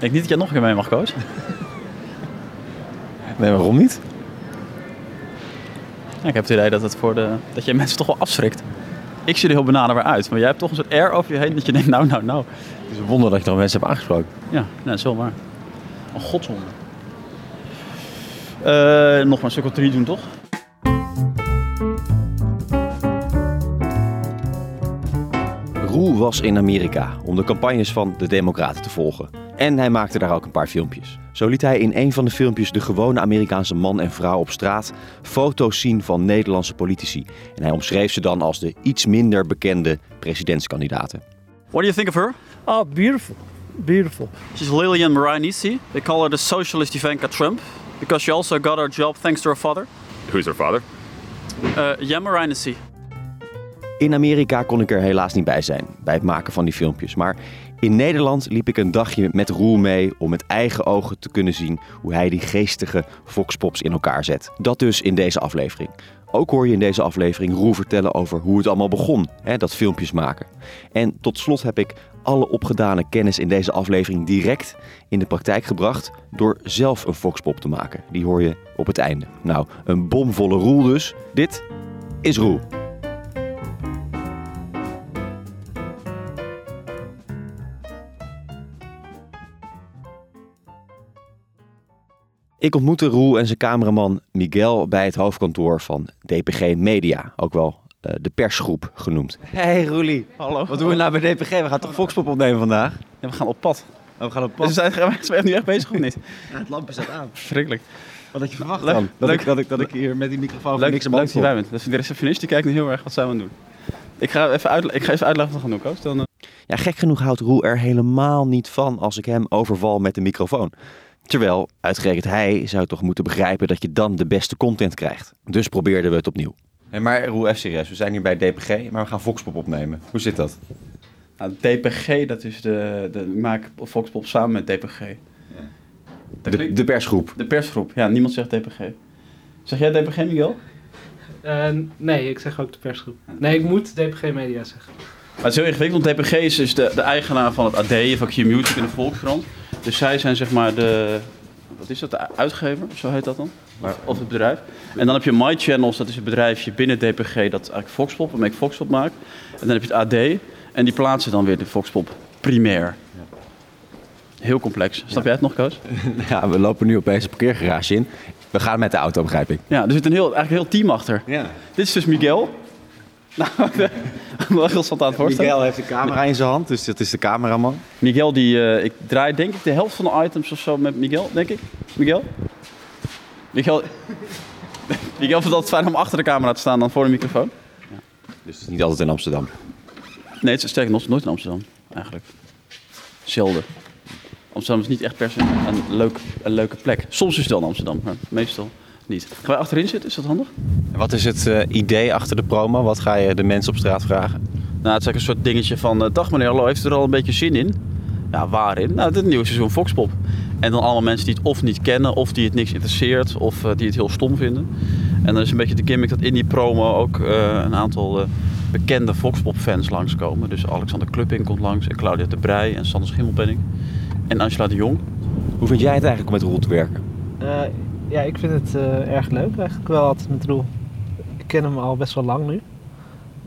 Ik denk niet dat jij nog een keer mee mag, coach. Nee, waarom niet? Ja, ik heb het idee dat, het voor de, dat jij mensen toch wel afschrikt. Ik zie er heel benaderbaar uit, maar jij hebt toch een soort air over je heen dat je denkt, nou, nou, nou. Het is een wonder dat je nog mensen hebt aangesproken. Ja, nee, dat is wel waar. Een godswonder. Eh nog maar een stuk of drie doen, toch? Roel was in Amerika om de campagnes van de Democraten te volgen. En hij maakte daar ook een paar filmpjes. Zo liet hij in een van de filmpjes de gewone Amerikaanse man en vrouw op straat foto's zien van Nederlandse politici. En hij omschreef ze dan als de iets minder bekende presidentskandidaten. What do you think of her? Oh, beautiful. Beautiful. She's Lillian Marinisi. They call her the socialist Ivanka Trump because she also got her job thanks to her father. Who's her father? Uh, Marinisi. In Amerika kon ik er helaas niet bij zijn, bij het maken van die filmpjes. Maar in Nederland liep ik een dagje met Roel mee om met eigen ogen te kunnen zien hoe hij die geestige voxpops in elkaar zet. Dat dus in deze aflevering. Ook hoor je in deze aflevering Roel vertellen over hoe het allemaal begon, hè, dat filmpjes maken. En tot slot heb ik alle opgedane kennis in deze aflevering direct in de praktijk gebracht door zelf een foxpop te maken. Die hoor je op het einde. Nou, een bomvolle Roel dus. Dit is Roel. Ik ontmoette Roel en zijn cameraman Miguel bij het hoofdkantoor van DPG Media, ook wel eh, de persgroep genoemd. Hey Roelie, Hallo. wat doen we nou bij DPG? We gaan toch Foxpop opnemen vandaag? Ja, we gaan op pad. Oh, we gaan op Dus we zijn, zijn we nu echt bezig of niet? Ja, het lampje staat aan. Verschrikkelijk. Wat had je verwacht Leuk, dan? Dat, leuk. Ik, dat, ik, dat ik hier met die microfoon Leuk, niks leuk aan dat je bij bent. Dus de receptionist die kijkt nu heel erg wat zijn we aan doen. Ik ga even, uitle- ik ga even uitleggen wat we gaan doen, coach. Dan, eh, Ja, gek genoeg houdt Roel er helemaal niet van als ik hem overval met de microfoon. Terwijl, uitgerekend hij zou toch moeten begrijpen dat je dan de beste content krijgt. Dus probeerden we het opnieuw. maar even serieus. We zijn hier bij DPG, maar we gaan Foxpop opnemen. Hoe zit dat? nou, DPG, dat is de, de ik maak Foxpop samen met DPG. Dat De, de persgroep. de persgroep. Ja, niemand zegt DPG. Zeg jij DPG, Miguel? Eh, nee, ik zeg ook de persgroep. Nee, ik moet DPG Media zeggen. Maar het is heel ingewikkeld, want DPG is dus de, de eigenaar van het AD, van Q-Music en de Volkskrant. Dus zij zijn zeg maar de, wat is dat, de uitgever, zo heet dat dan? Of, of het bedrijf. En dan heb je My Channels, dat is het bedrijfje binnen DPG dat eigenlijk Foxpop, waarmee ik Foxpop maak. En dan heb je het AD en die plaatsen dan weer de Foxpop primair. Heel complex. Snap jij het nog, Koos? Ja, we lopen nu op deze parkeergarage in. We gaan met de auto, begrijp ik. Ja, er zit een heel, eigenlijk een heel team achter. Ja. Dit is dus Miguel. Nou, wel heel stand aan het voorstellen. Miguel heeft de camera in zijn hand, dus dat is de cameraman. Miguel, die, eh, ik draai denk ik de helft van de items of zo met Miguel, denk ik. Miguel? Miguel, Miguel vindt het altijd fijn om achter de camera te staan dan voor de microfoon. Dus het is niet altijd in Amsterdam. Nee, het is sterker nog, nooit in Amsterdam, eigenlijk. Zelden. Amsterdam is niet echt per se een, leuk, een leuke plek. Soms is het wel in Amsterdam, maar meestal niet. Gaan wij achterin zitten? Is dat handig? En wat is het eh, idee achter de promo? Wat ga je de mensen op straat vragen? Nou, het is eigenlijk een soort dingetje van... eh, dag meneer, hallo, heeft u er al een beetje zin in? Ja, waarin? Nou, dit nieuwe seizoen Foxpop. En dan allemaal mensen die het of niet kennen... of die het niks interesseert... of eh, die het heel stom vinden. En dan is een beetje de gimmick dat in die promo ook eh, een aantal... eh, bekende Foxpop-fans langskomen. Dus Alexander Klupping komt langs... en Claudia de Brij en Sander Schimmelpenning. En Angela de Jong. Hoe vind jij het eigenlijk om met Roel te werken? Ja, ik vind het eh, erg leuk eigenlijk wel altijd met Roel. Ik ken hem al best wel lang nu.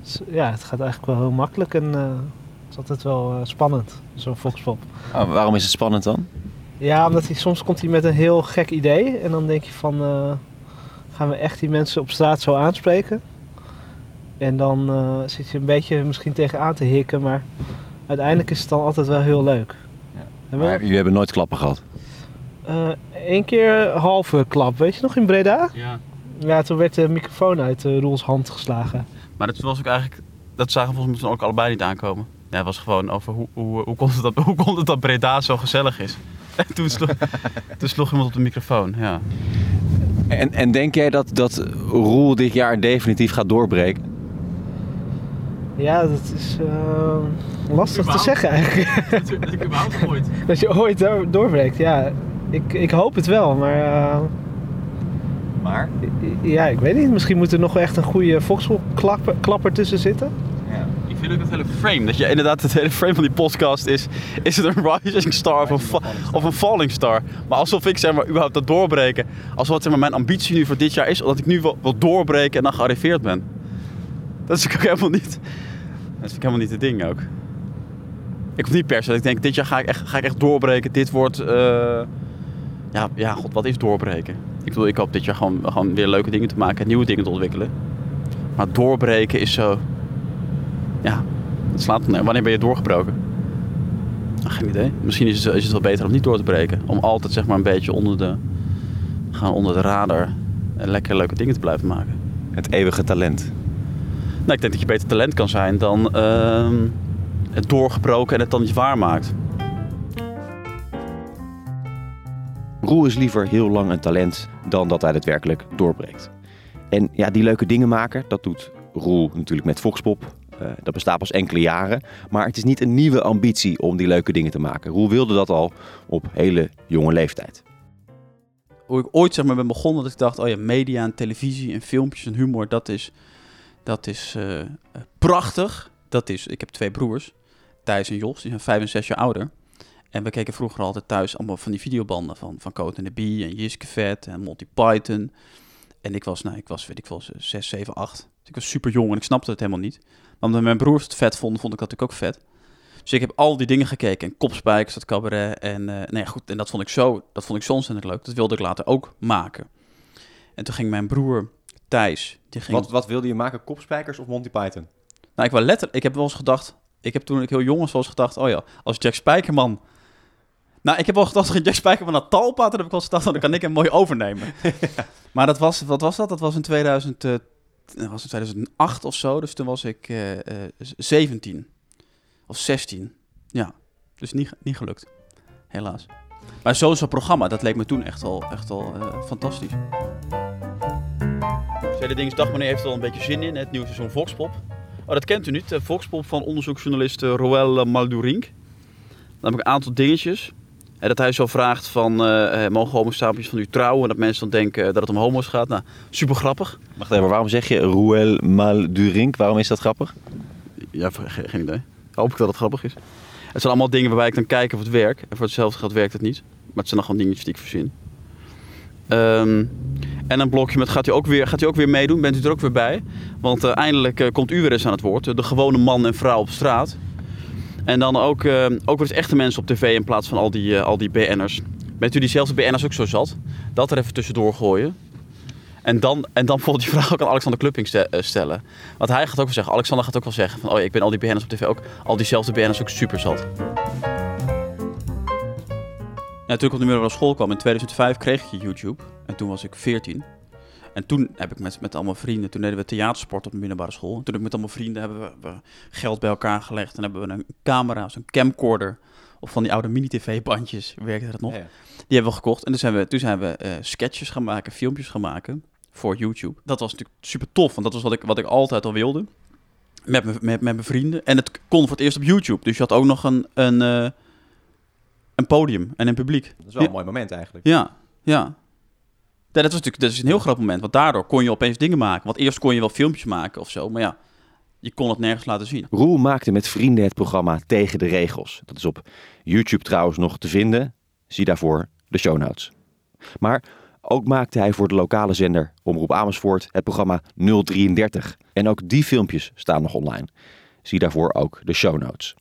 Dus, ja, het gaat eigenlijk wel heel makkelijk en eh, het is altijd wel eh, spannend, zo'n Foxpop. Oh, waarom is het spannend dan? Ja, omdat hij soms komt hij met een heel gek idee en dan denk je van, gaan we echt die mensen op straat zo aanspreken? En dan zit je een beetje misschien tegenaan te hikken, maar uiteindelijk is het dan altijd wel heel leuk. We- Maar jullie hebben nooit klappen gehad. Eén Eh, keer halve klap, weet je nog, in Breda? Ja. Ja, toen werd de microfoon uit uh, Roels hand geslagen. Maar dat was ook eigenlijk... Dat zagen volgens mij ook allebei niet aankomen. Ja, het was gewoon over hoe, hoe, hoe, komt het dat, hoe komt het dat Breda zo gezellig is. En toen sloeg, toen sloeg iemand op de microfoon, ja. En, en denk jij dat, dat Roel dit jaar definitief gaat doorbreken? Ja, dat is eh, lastig te zeggen eigenlijk. Dat ik überhaupt ooit. dat je ooit door, doorbreekt, ja. Ik, ik hoop het wel, maar eh, Maar? ja, ik weet niet. Misschien moet er nog echt een goede Foxhol klapper, klapper tussen zitten. Ja. Ik vind ook het hele frame. Dat je inderdaad het hele frame van die podcast is. Is het een rising star of een, fa- of een falling star? Maar alsof ik zeg maar überhaupt dat doorbreken. Alsof het zeg maar, mijn ambitie nu voor dit jaar is. Dat ik nu wil, wil doorbreken en dan gearriveerd ben. Dat is ook helemaal niet. Dat vind ik helemaal niet het ding ook. Ik hoef niet per se. dat Ik denk, dit jaar ga ik echt, ga ik echt doorbreken. Dit wordt. eh, ja, ja, god, wat is doorbreken? Ik bedoel, ik hoop dit jaar gewoon, gewoon weer leuke dingen te maken en nieuwe dingen te ontwikkelen. Maar doorbreken is zo. Ja, het slaat nee, Wanneer ben je doorgebroken? Nou, geen idee. Misschien is het, is het wel beter om niet door te breken. Om altijd zeg maar een beetje onder de, gaan onder de radar en lekker leuke dingen te blijven maken. Het eeuwige talent. Nou, ik denk dat je beter talent kan zijn dan ehm, het doorgebroken en het dan niet waarmaakt. Roel is liever heel lang een talent dan dat hij daadwerkelijk doorbreekt. En ja, die leuke dingen maken, dat doet Roel natuurlijk met Foxpop. Eh, dat bestaat pas enkele jaren. Maar het is niet een nieuwe ambitie om die leuke dingen te maken. Roel wilde dat al op hele jonge leeftijd. hoe ik ooit zeg maar ben begonnen, dat ik dacht, oh ja, media en televisie en filmpjes en humor, dat is, dat is eh, eh, prachtig. Dat is, ik heb twee broers, Thijs en Jos, die zijn vijf en zes jaar ouder. En we keken vroeger altijd thuis allemaal van die videobanden van, van Coat en de Bee en Jiske Vet en Monty Python. En ik was, nou, ik was, weet ik wel, zes, zeven, acht. Dus ik was super jong en ik snapte het helemaal niet. Maar omdat mijn broers het vet vonden, vond ik dat natuurlijk ook vet. Dus ik heb al die dingen gekeken. En Kopspijkers, dat cabaret. En, nou ja, goed, en dat vond ik zo, dat vond ik zo ontzettend leuk. Dat wilde ik later ook maken. En toen ging mijn broer Thijs, die ging... Wat, wat wilde je maken? Kopspijkers of Monty Python? Nou, ik was letterlijk, ik heb wel eens gedacht, ik heb toen ik heel jong was, wel eens gedacht, oh ja, als Jack Spijkerman... Nou, ik heb wel gedacht, Jack Spijkerman naar Talpa, toen heb ik eens gedacht, oh, dan kan ik hem mooi overnemen. Maar dat was, wat was dat? Dat was in 2000, eh, dat was in 2008 of zo, dus toen was ik eh, eh, 17 of 16. Ja, dus niet, niet gelukt, helaas. Maar zo'n zo'n programma, dat leek me toen echt al, echt al eh, fantastisch. Tweede Dingsdag, meneer heeft er wel een beetje zin in, het nieuwe seizoen Voxpop. Oh, dat kent u niet, eh, Voxpop van onderzoeksjournalist eh, Roel eh, Maldurink. Dan heb ik een aantal dingetjes. En dat hij zo vraagt van, eh, mogen homosapiens van u trouwen? En dat mensen dan denken eh, dat het om homo's gaat. Nou, super grappig. Wacht even, waarom zeg je Roel Maldurink? Waarom is dat grappig? Ja, ge- geen, geen idee. Hoop ik dat het grappig is. Het zijn allemaal dingen waarbij ik dan kijk of het werkt. En voor hetzelfde geld werkt het niet. Maar het zijn dan gewoon dingetjes die ik verzin. Ehm, en een blokje met gaat u, ook weer, gaat u ook weer meedoen? Bent u er ook weer bij? Want eh, eindelijk komt u weer eens aan het woord. De gewone man en vrouw op straat. En dan ook, eh, ook eens echte mensen op tv in plaats van al die, eh, al die BN'ers. Bent u diezelfde BN'ers ook zo zat? Dat er even tussendoor gooien. En dan, en dan bijvoorbeeld die vraag ook aan Alexander Klupping eh, stellen. Want hij gaat ook wel zeggen, Alexander gaat ook wel zeggen van... oh, ik ben al die BN'ers op tv ook, al diezelfde BN'ers ook super zat. Ja, toen ik op de middelbare school kwam in 2005 kreeg ik YouTube. En toen was ik 14. En toen heb ik met, met allemaal vrienden, toen deden we theatersport op de middelbare school. En toen heb ik met allemaal vrienden hebben we, we geld bij elkaar gelegd. En hebben we een camera, zo'n camcorder. Of van die oude mini-tv-bandjes, werkte dat nog. Ja, ja. Die hebben we gekocht. En toen zijn we, toen zijn we eh, sketches gaan maken, filmpjes gaan maken voor YouTube. Dat was natuurlijk super tof, want dat was wat ik, wat ik altijd al wilde. Met, me- met, met mijn vrienden. En het kon voor het eerst op YouTube. Dus je had ook nog een, een, eh, een podium en een publiek. Dat is wel een mooi moment eigenlijk. Ja, ja. Ja, dat was natuurlijk dat is een heel groot moment. Want daardoor kon je opeens dingen maken. Want eerst kon je wel filmpjes maken of zo. Maar ja, je kon het nergens laten zien. Roel maakte met vrienden het programma Tegen de Regels. Dat is op YouTube trouwens nog te vinden. Zie daarvoor de show notes. Maar ook maakte hij voor de lokale zender Omroep Amersfoort het programma 033. En ook die filmpjes staan nog online. Zie daarvoor ook de show notes.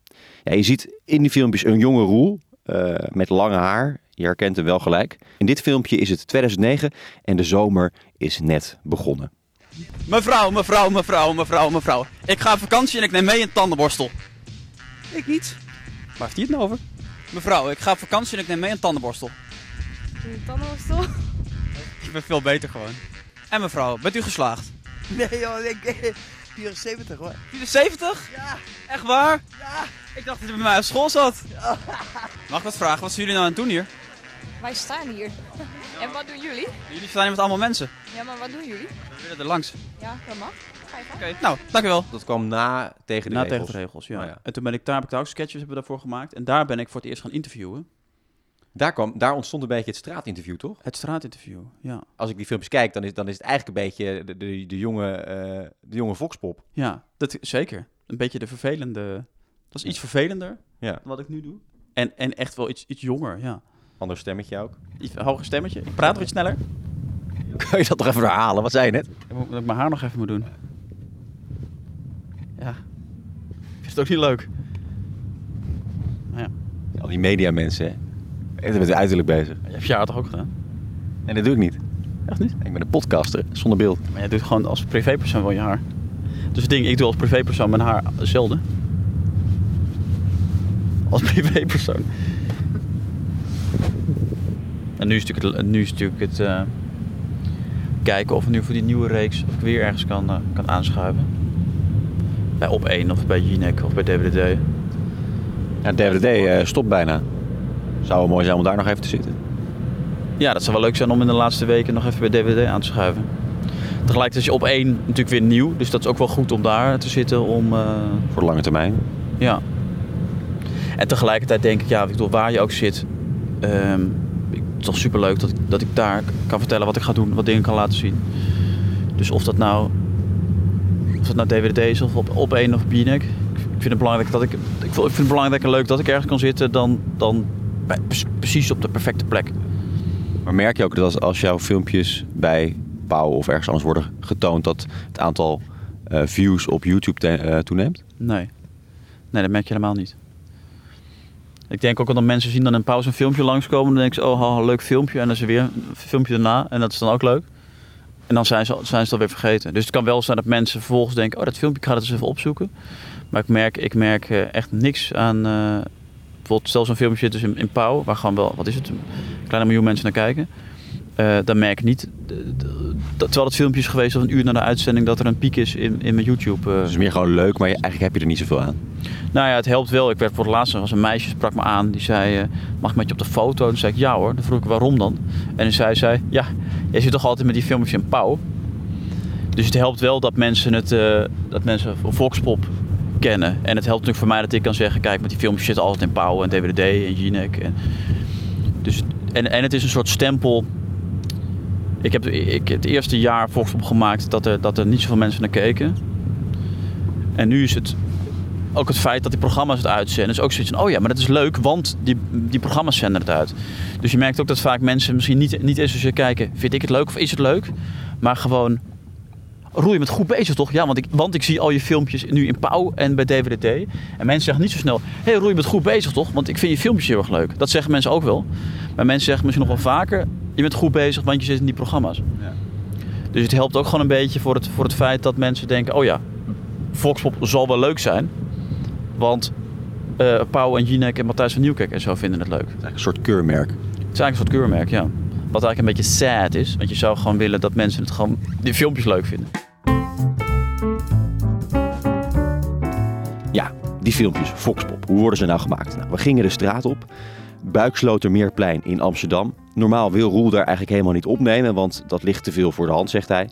Ja, je ziet in die filmpjes een jonge Roel eh, met lange haar. Je herkent hem wel gelijk. In dit filmpje is het 2009 en de zomer is net begonnen. Mevrouw, mevrouw, mevrouw, mevrouw, mevrouw. Ik ga op vakantie en ik neem mee een tandenborstel. Ik niet. Waar heeft hij het nou over? Mevrouw, ik ga op vakantie en ik neem mee een tandenborstel. Een tandenborstel? Ik ben veel beter gewoon. En mevrouw, bent u geslaagd? Nee joh, ik eh, 74 hoor. 74? Ja, Echt waar? ja. Ik dacht dat u bij mij op school zat. Mag ik wat vragen? Wat zijn jullie nou aan het doen hier? Wij staan hier. En wat doen jullie? Jullie staan hier met allemaal mensen. Ja, maar wat doen jullie? We willen er langs. Ja, dat mag. Ga je gang. Oké, nou, dankjewel. Dat kwam na Tegen de Na Regels. tegen de regels, ja. Oh ja. En toen ben ik daar, heb ik daar ook sketches hebben we daarvoor gemaakt. En daar ben ik voor het eerst gaan interviewen. Daar, kwam, daar ontstond een beetje het straatinterview, toch? Het straatinterview, ja. Als ik die filmpjes kijk, dan is, dan is het eigenlijk een beetje de, de, de, jonge, eh, de jonge Voxpop. Ja, dat, zeker. een beetje de vervelende... Dat is iets vervelender Ja. dan wat ik nu doe. En, en echt wel iets, iets jonger, ja. Ander stemmetje ook. Iets hoger stemmetje. Ik praat nog iets sneller. Kan je dat nog even herhalen? Wat zei je net? Ik moet- Dat ik mijn haar nog even moet doen. Ja. Ik vind het ook niet leuk. Nou ja. Al die mediamensen, hè. Echt met het uiterlijk bezig. Je hebt je haar toch ook gedaan? En dat doe ik niet. Echt niet? Ik ben een podcaster, zonder beeld. Maar jij doet gewoon als privépersoon wel je haar. Dus het ding, ik doe als privépersoon mijn haar zelden. Als privépersoon. En nu is natuurlijk het, nu is natuurlijk het eh, kijken of we nu voor die nieuwe reeks of ik weer ergens kan, eh, kan aanschuiven. Bij Op 1 of bij Jinek of bij DWD. Ja, DVD eh, stopt bijna. Zou wel mooi zijn om daar nog even te zitten. Ja, dat zou wel leuk zijn om in de laatste weken nog even bij DVD aan te schuiven. Tegelijkertijd is je Op 1 natuurlijk weer nieuw. Dus dat is ook wel goed om daar te zitten om... Voor de lange termijn. Ja. En tegelijkertijd denk ik, ja, ik bedoel, waar je ook zit, ehm, ik- het toch superleuk dat ik, dat ik daar kan vertellen wat ik ga doen, wat dingen kan laten zien. Dus of dat nou, of dat nou DVD is of op, op één of Binek, ik vind het belangrijk dat ik, ik vind ik vind het belangrijk en leuk dat ik ergens kan zitten dan, dan bij- pre- precies op de perfecte plek. Maar merk je ook dat als, als jouw filmpjes bij Pauw of ergens anders worden getoond... dat het aantal eh, views op YouTube te- eh, toeneemt? Nee. Nee, dat merk je helemaal niet. Ik denk ook dat mensen zien dan in pauze een filmpje langskomen. Dan denken ze, oh, haha, leuk filmpje. En dan is er weer een filmpje daarna. En dat is dan ook leuk. En dan zijn ze, zijn ze alweer vergeten. Dus het kan wel zijn dat mensen vervolgens denken... oh, dat filmpje, ik ga het eens even opzoeken. Maar ik merk, ik merk eh, echt niks aan... eh, bijvoorbeeld, stel zo'n filmpje zit dus in, in Pauw... waar gewoon wel, wat is het, een kleine miljoen mensen naar kijken... Eh, dan merk ik niet, terwijl het filmpje is geweest of een uur na de uitzending... dat er een piek is in, in mijn YouTube. eh, Het is meer gewoon leuk, maar je, eigenlijk heb je er niet zoveel aan. nou ja, het helpt wel. Ik werd voor het laatst, was een meisje, sprak me aan. Die zei, eh, mag ik met je op de foto? Toen zei ik, ja hoor. Dan vroeg ik, waarom dan? En toen zei zij, ja, jij zit toch altijd met die filmpjes in pauw? Dus het helpt wel dat mensen het, dat mensen Volkspop kennen. En het helpt natuurlijk voor mij dat ik kan zeggen, kijk, met die filmpjes zitten altijd in pauw en DVD en Jinek. En, dus, en, en het is een soort stempel. Ik heb, ik het eerste jaar Volkspop gemaakt dat er, dat er niet zoveel mensen naar keken. En nu is het ook het feit dat die programma's het uitzenden. is ook zoiets van, oh ja, maar dat is leuk, want die, die programma's zenden het uit. Dus je merkt ook dat vaak mensen misschien niet, niet eens zozeer kijken, vind ik het leuk of is het leuk? Maar gewoon, roei je met goed bezig toch? Ja, want ik, want ik zie al je filmpjes nu in Pauw en bij DWDT. En mensen zeggen niet zo snel, hé, hey, roei je met goed bezig toch? Want ik vind je filmpjes heel erg leuk. Dat zeggen mensen ook wel. Maar mensen zeggen misschien nog wel vaker, je bent goed bezig, want je zit in die programma's. Dus het helpt ook gewoon een beetje voor het, voor het feit dat mensen denken, oh ja, Volkspop zal wel leuk zijn. Want eh Pauw en Jinek en Matthijs van Nieuwkerk en zo vinden het leuk. Het Het is eigenlijk een soort keurmerk. is eigenlijk een soort keurmerk, ja. Wat eigenlijk een beetje sad is. Want je zou gewoon willen dat mensen het gewoon, die filmpjes leuk vinden. Ja, die filmpjes, Foxpop. Hoe worden ze nou gemaakt? Nou, we gingen de straat op. Buikslotermeerplein in Amsterdam. Normaal wil Roel daar eigenlijk helemaal niet opnemen, want dat ligt te veel voor de hand, zegt hij.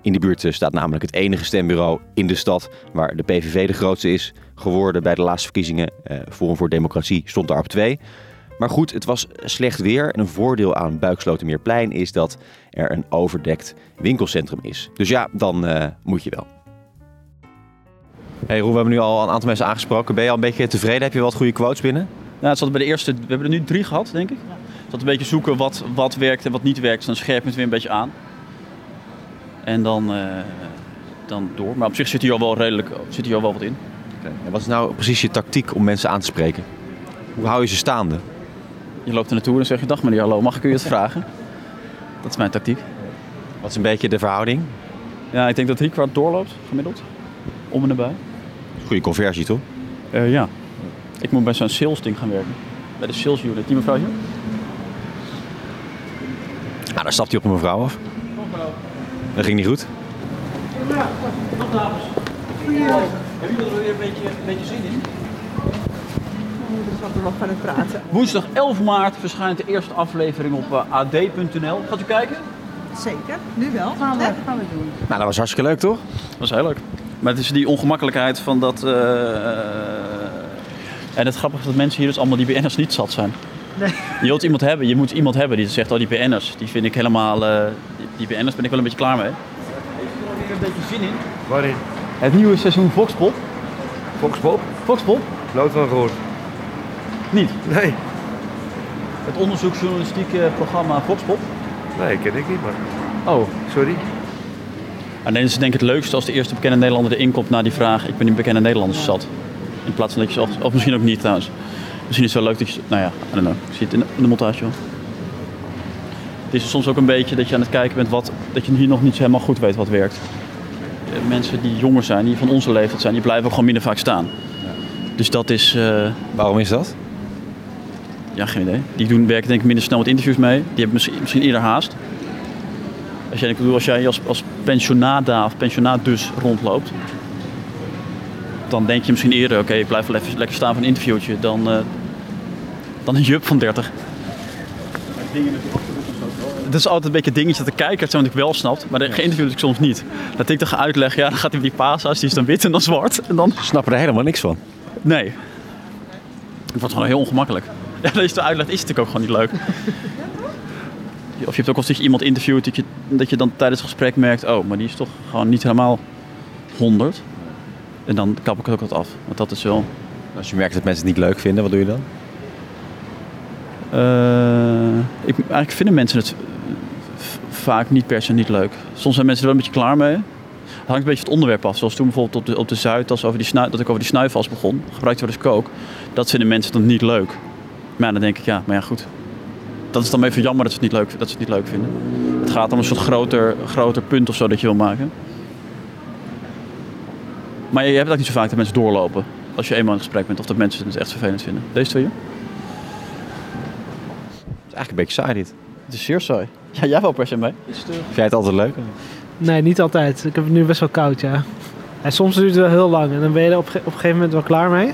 In de buurt eh, staat namelijk het enige stembureau in de stad waar de PVV de grootste is geworden bij de laatste verkiezingen. Eh, Forum voor Democratie stond daar op twee. Maar goed, het was slecht weer. En een voordeel aan Buikslotermeerplein is dat er een overdekt winkelcentrum is. Dus ja, dan eh, moet je wel. Hey Roel, we hebben nu al een aantal mensen aangesproken. Ben je al een beetje tevreden? Heb je wat goede quotes binnen? Nou, het zat bij de eerste, we hebben er nu drie gehad, denk ik. Zat een beetje zoeken wat, wat werkt en wat niet werkt. Dus dan scherp je het weer een beetje aan. En dan, eh, dan door. Maar op zich zit hier al wel redelijk, zit hier al wel wat in. En wat is nou precies je tactiek om mensen aan te spreken? Hoe hou je ze staande? Je loopt er naartoe en zeg je, dag meneer, hallo, mag ik u iets vragen? Dat is mijn tactiek. Wat is een beetje de verhouding? Ja, ik denk dat drie kwart doorloopt, gemiddeld. Om en nabij. Goede conversie, toch? Eh, ja. Ik moet bij zo'n sales ding gaan werken. Bij de sales unit. Die mevrouw hier? Nou, daar stapt hij op een mevrouw af. Dat ging niet goed. Hebben jullie er weer een beetje, een beetje zin in? Ik er nog van het praten. Woensdag 11 maart verschijnt de eerste aflevering op eh, ad.nl. Gaat u kijken? Zeker, nu wel. Gaan we, gaan we doen. Nou, dat was hartstikke leuk, toch? Dat was heel leuk. Maar het is die ongemakkelijkheid van dat... eh, en het grappige is dat mensen hier dus allemaal die BN'ers niet zat zijn. Nee. Je wilt iemand hebben, je moet iemand hebben die zegt, oh die BN'ers, die vind ik helemaal... eh, die, die BN'ers ben ik wel een beetje klaar mee. Heeft u er weer een beetje zin in? Waarin? Het nieuwe seizoen Voxpop. Foxpop? Foxpop? Nooit van gehoord. Niet. Nee. Het onderzoeksjournalistieke programma Foxpop? Nee, ken ik niet, maar... Oh. Sorry. En dan is het denk ik het leukste als de eerste bekende Nederlander erin komt na die vraag: Ik ben die bekende Nederlander zat. In plaats van dat je of misschien ook niet trouwens. Misschien is het wel leuk dat je, nou ja, I don't know. Ik zie het in de, montage wel. Het is soms ook een beetje dat je aan het kijken bent wat, dat je hier nog niet helemaal goed weet wat werkt. Mensen die jonger zijn, die van onze leeftijd zijn, die blijven ook gewoon minder vaak staan. Dus dat is, eh, Waarom is dat? ja, geen idee. Die doen, werken denk ik minder snel met interviews mee. Die hebben misschien, misschien eerder haast. Als jij, ik bedoel, als jij als, als pensionada of pensionaat dus rondloopt, dan denk je misschien eerder, oké, ik blijf wel even lekker staan voor een interviewtje, dan, eh, dan een jup van 30. Het is altijd een beetje dingetje dat de kijker het zo natuurlijk wel snapt, maar de geïnterviewd ik soms niet. Dat ik dan ga uitleggen, ja, dan gaat hij die pasa's, die is dan wit en dan zwart. En dan, Ze snappen er helemaal niks van. nee. Het wordt gewoon heel ongemakkelijk. Ja, dat je het uitlegt is het natuurlijk ook gewoon niet leuk. Of je hebt ook wel eens dat je iemand interviewt dat je, dat je dan tijdens het gesprek merkt, oh, maar die is toch gewoon niet helemaal 100. En dan kap ik het ook wat af. Want dat is wel. Als je merkt dat mensen het niet leuk vinden, wat doe je dan? Eh, ik, eigenlijk vinden mensen het vaak niet per se niet leuk. Soms zijn mensen er wel een beetje klaar mee. Het hangt een beetje het onderwerp af. Zoals toen bijvoorbeeld op de, op de Zuidas over die snui, dat ik over die snuifas begon. Gebruikte we dus kook. Dat vinden mensen dan niet leuk. Maar dan denk ik, ja, maar ja, goed. Dat is dan even jammer dat ze het niet leuk, dat ze het niet leuk vinden. Het gaat om een soort groter, groter punt of zo dat je wil maken. Maar je hebt het ook niet zo vaak dat mensen doorlopen. Als je eenmaal in gesprek bent of dat mensen het echt vervelend vinden. Deze twee? Eigenlijk een beetje saai dit. Het is zeer saai. Ja, jij wel per se mee. Vind jij het altijd leuk? Nee, niet altijd. Ik heb het nu best wel koud, ja. En soms duurt het wel heel lang en dan ben je er op, op een gegeven moment wel klaar mee.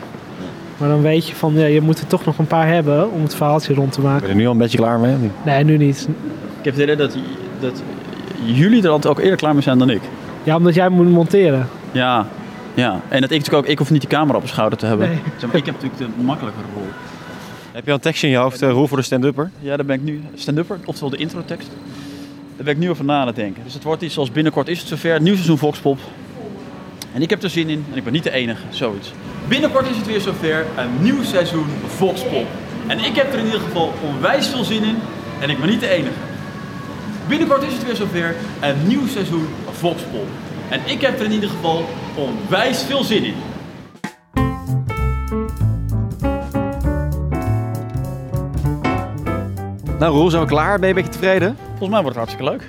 Maar dan weet je van, ja, je moet er toch nog een paar hebben om het verhaaltje rond te Ben maken. je er nu al een beetje klaar mee? Nee, nu niet. Ik heb het idee dat, dat jullie er altijd ook eerder klaar mee zijn dan ik. Ja, omdat jij moet monteren. Ja, ja. En dat ik natuurlijk ook, ik hoef niet die camera op mijn schouder te hebben. Nee. Zeg maar, ik heb natuurlijk de makkelijkere rol. Heb je al een tekstje in je hoofd, uh, voor de stand-upper? Ja, daar ben ik nu, stand-upper, oftewel de introtekst. Daar ben ik nu over na het denken. Dus het wordt iets als binnenkort is het zover, nieuw seizoen Voxpop. En ik heb er zin in en ik ben niet de enige, zoiets. Binnenkort is het weer zover, een nieuw seizoen Voxpop. En ik heb er in ieder geval onwijs veel zin in en ik ben niet de enige. Binnenkort is het weer zover, een nieuw seizoen Voxpop. En ik heb er in ieder geval onwijs veel zin in. Nou Roel, zijn we klaar? Ben je een beetje tevreden? Volgens mij wordt het hartstikke leuk.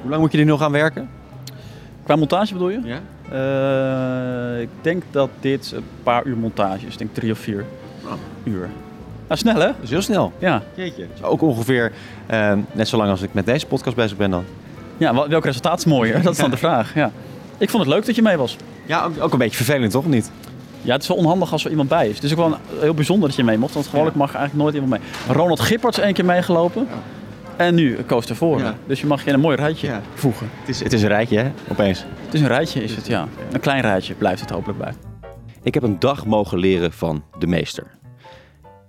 Hoe lang moet je er nog aan werken? Qua montage bedoel je? Ja. Eh, ik denk dat dit een paar uur montage is. Ik denk drie of vier uur. Nou, snel hè? Dat is heel snel. Ja. Jeetje. Ook ongeveer eh, net zo lang als ik met deze podcast bezig ben dan. ja wel- welk resultaat is mooier? Dat is dan de vraag. Ja. Ik vond het leuk dat je mee was. Ja, ook, ook een beetje vervelend toch? of Niet? Ja, het is wel onhandig als er iemand bij is. Het is ook wel een- heel bijzonder dat je mee mocht. Want gewoonlijk mag er eigenlijk nooit iemand mee. Ronald Gippert is één keer meegelopen. En nu Koos. Ja. Dus je mag je in een mooi rijtje Ja. voegen. Het is, het is een rijtje hè, opeens. Het is een rijtje is het, ja. Een klein rijtje blijft het hopelijk bij. Ik heb een dag mogen leren van de meester.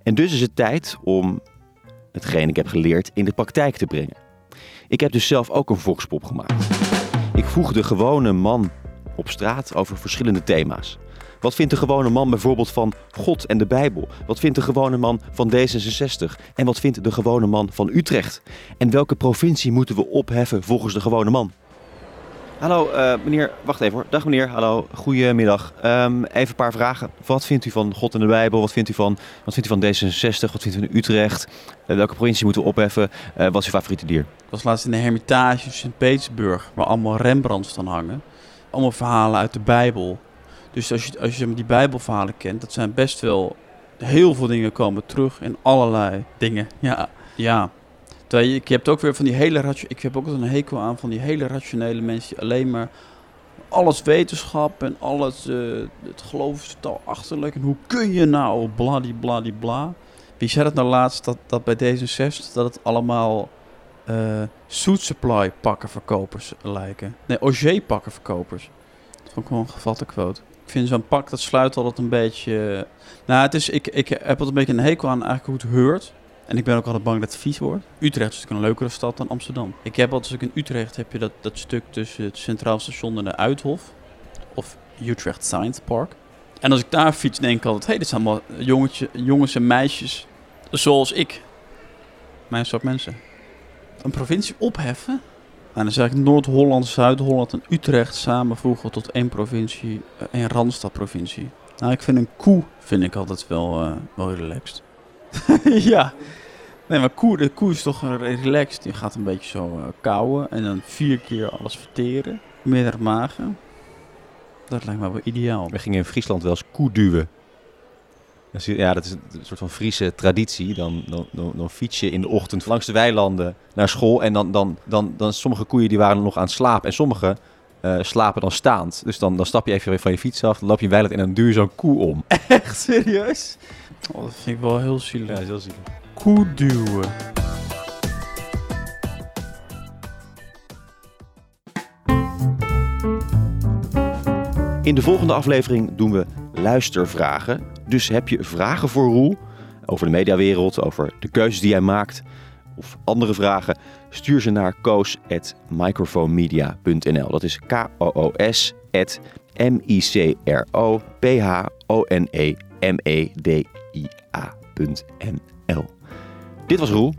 En dus is het tijd om hetgeen ik heb geleerd in de praktijk te brengen. Ik heb dus zelf ook een voxpop gemaakt. Ik vroeg de gewone man op straat over verschillende thema's. Wat vindt de gewone man bijvoorbeeld van God en de Bijbel? Wat vindt de gewone man van D66? En wat vindt de gewone man van Utrecht? En welke provincie moeten we opheffen volgens de gewone man? Hallo eh, meneer, wacht even hoor. Dag meneer, hallo, goedemiddag. Ehm, even een paar vragen. Wat vindt u van God en de Bijbel? Wat vindt u van, wat vindt u van D66? Wat vindt u van Utrecht? Eh, welke provincie moeten we opheffen? Eh, wat is uw favoriete dier? Ik was laatst in de Hermitage in Sint-Petersburg, waar allemaal Rembrandts dan hangen. Allemaal verhalen uit de Bijbel. Dus als je, als je die Bijbelverhalen kent, dat zijn best wel heel veel dingen komen terug in allerlei dingen. Ja, ja. Terwijl je, ook weer van die hele ik heb ook altijd een hekel aan van die hele rationele mensen die alleen maar alles wetenschap en alles eh, het geloof is achterlijk en hoe kun je nou bladie bladie bla. Wie zei dat nou laatst dat, dat bij D66 dat het allemaal eh Suit Supply pakkenverkopers lijken. Nee, Auger pakkenverkopers. Dat vond ik een gevatte quote. Ik vind zo'n pak, dat sluit altijd een beetje... Nou, het is, ik, ik heb altijd een beetje een hekel aan eigenlijk hoe het heurt. En ik ben ook altijd bang dat het vies wordt. Utrecht is natuurlijk een leukere stad dan Amsterdam. Ik heb altijd, in Utrecht heb je dat, dat stuk tussen het Centraal Station en de Uithof. Of Utrecht Science Park. En als ik daar fiets, denk ik altijd... hé, hey, dit zijn allemaal jongetje, jongens en meisjes zoals ik. Mijn soort mensen. Een provincie opheffen? En dan zeg ik Noord-Holland, Zuid-Holland en Utrecht samenvoegen tot één provincie, eh, één Randstad-provincie. Nou, ik vind een koe vind ik altijd wel, eh, wel relaxed. ja. Nee, maar koe, de koe is toch relaxed. Die gaat een beetje zo uh, kauwen en dan vier keer alles verteren. Meerdere magen. Dat lijkt me wel ideaal. We gingen in Friesland wel eens koe duwen. Dat is- Ja, dat is een soort van Friese traditie. Dan, dan, dan, dan fiets je in de ochtend langs de weilanden naar school. En dan, dan, dan, dan sommige koeien die waren nog aan het slapen. En sommige eh, slapen dan staand. Dus dan, dan stap je even van je fiets af. Dan loop je een weiland in en dan je zo'n koe om. Echt serieus? Oh, dat vind ik wel heel zielig. dat is heel zielig. Koe duwen. In de volgende aflevering doen we luistervragen. Dus heb je vragen voor Roel over de mediawereld, over de keuzes die hij maakt of andere vragen, stuur ze naar koos@microfonemedia.nl. Dat is K O O S at M I C R O P H O N E M E D I A.nl. Dit was Roel.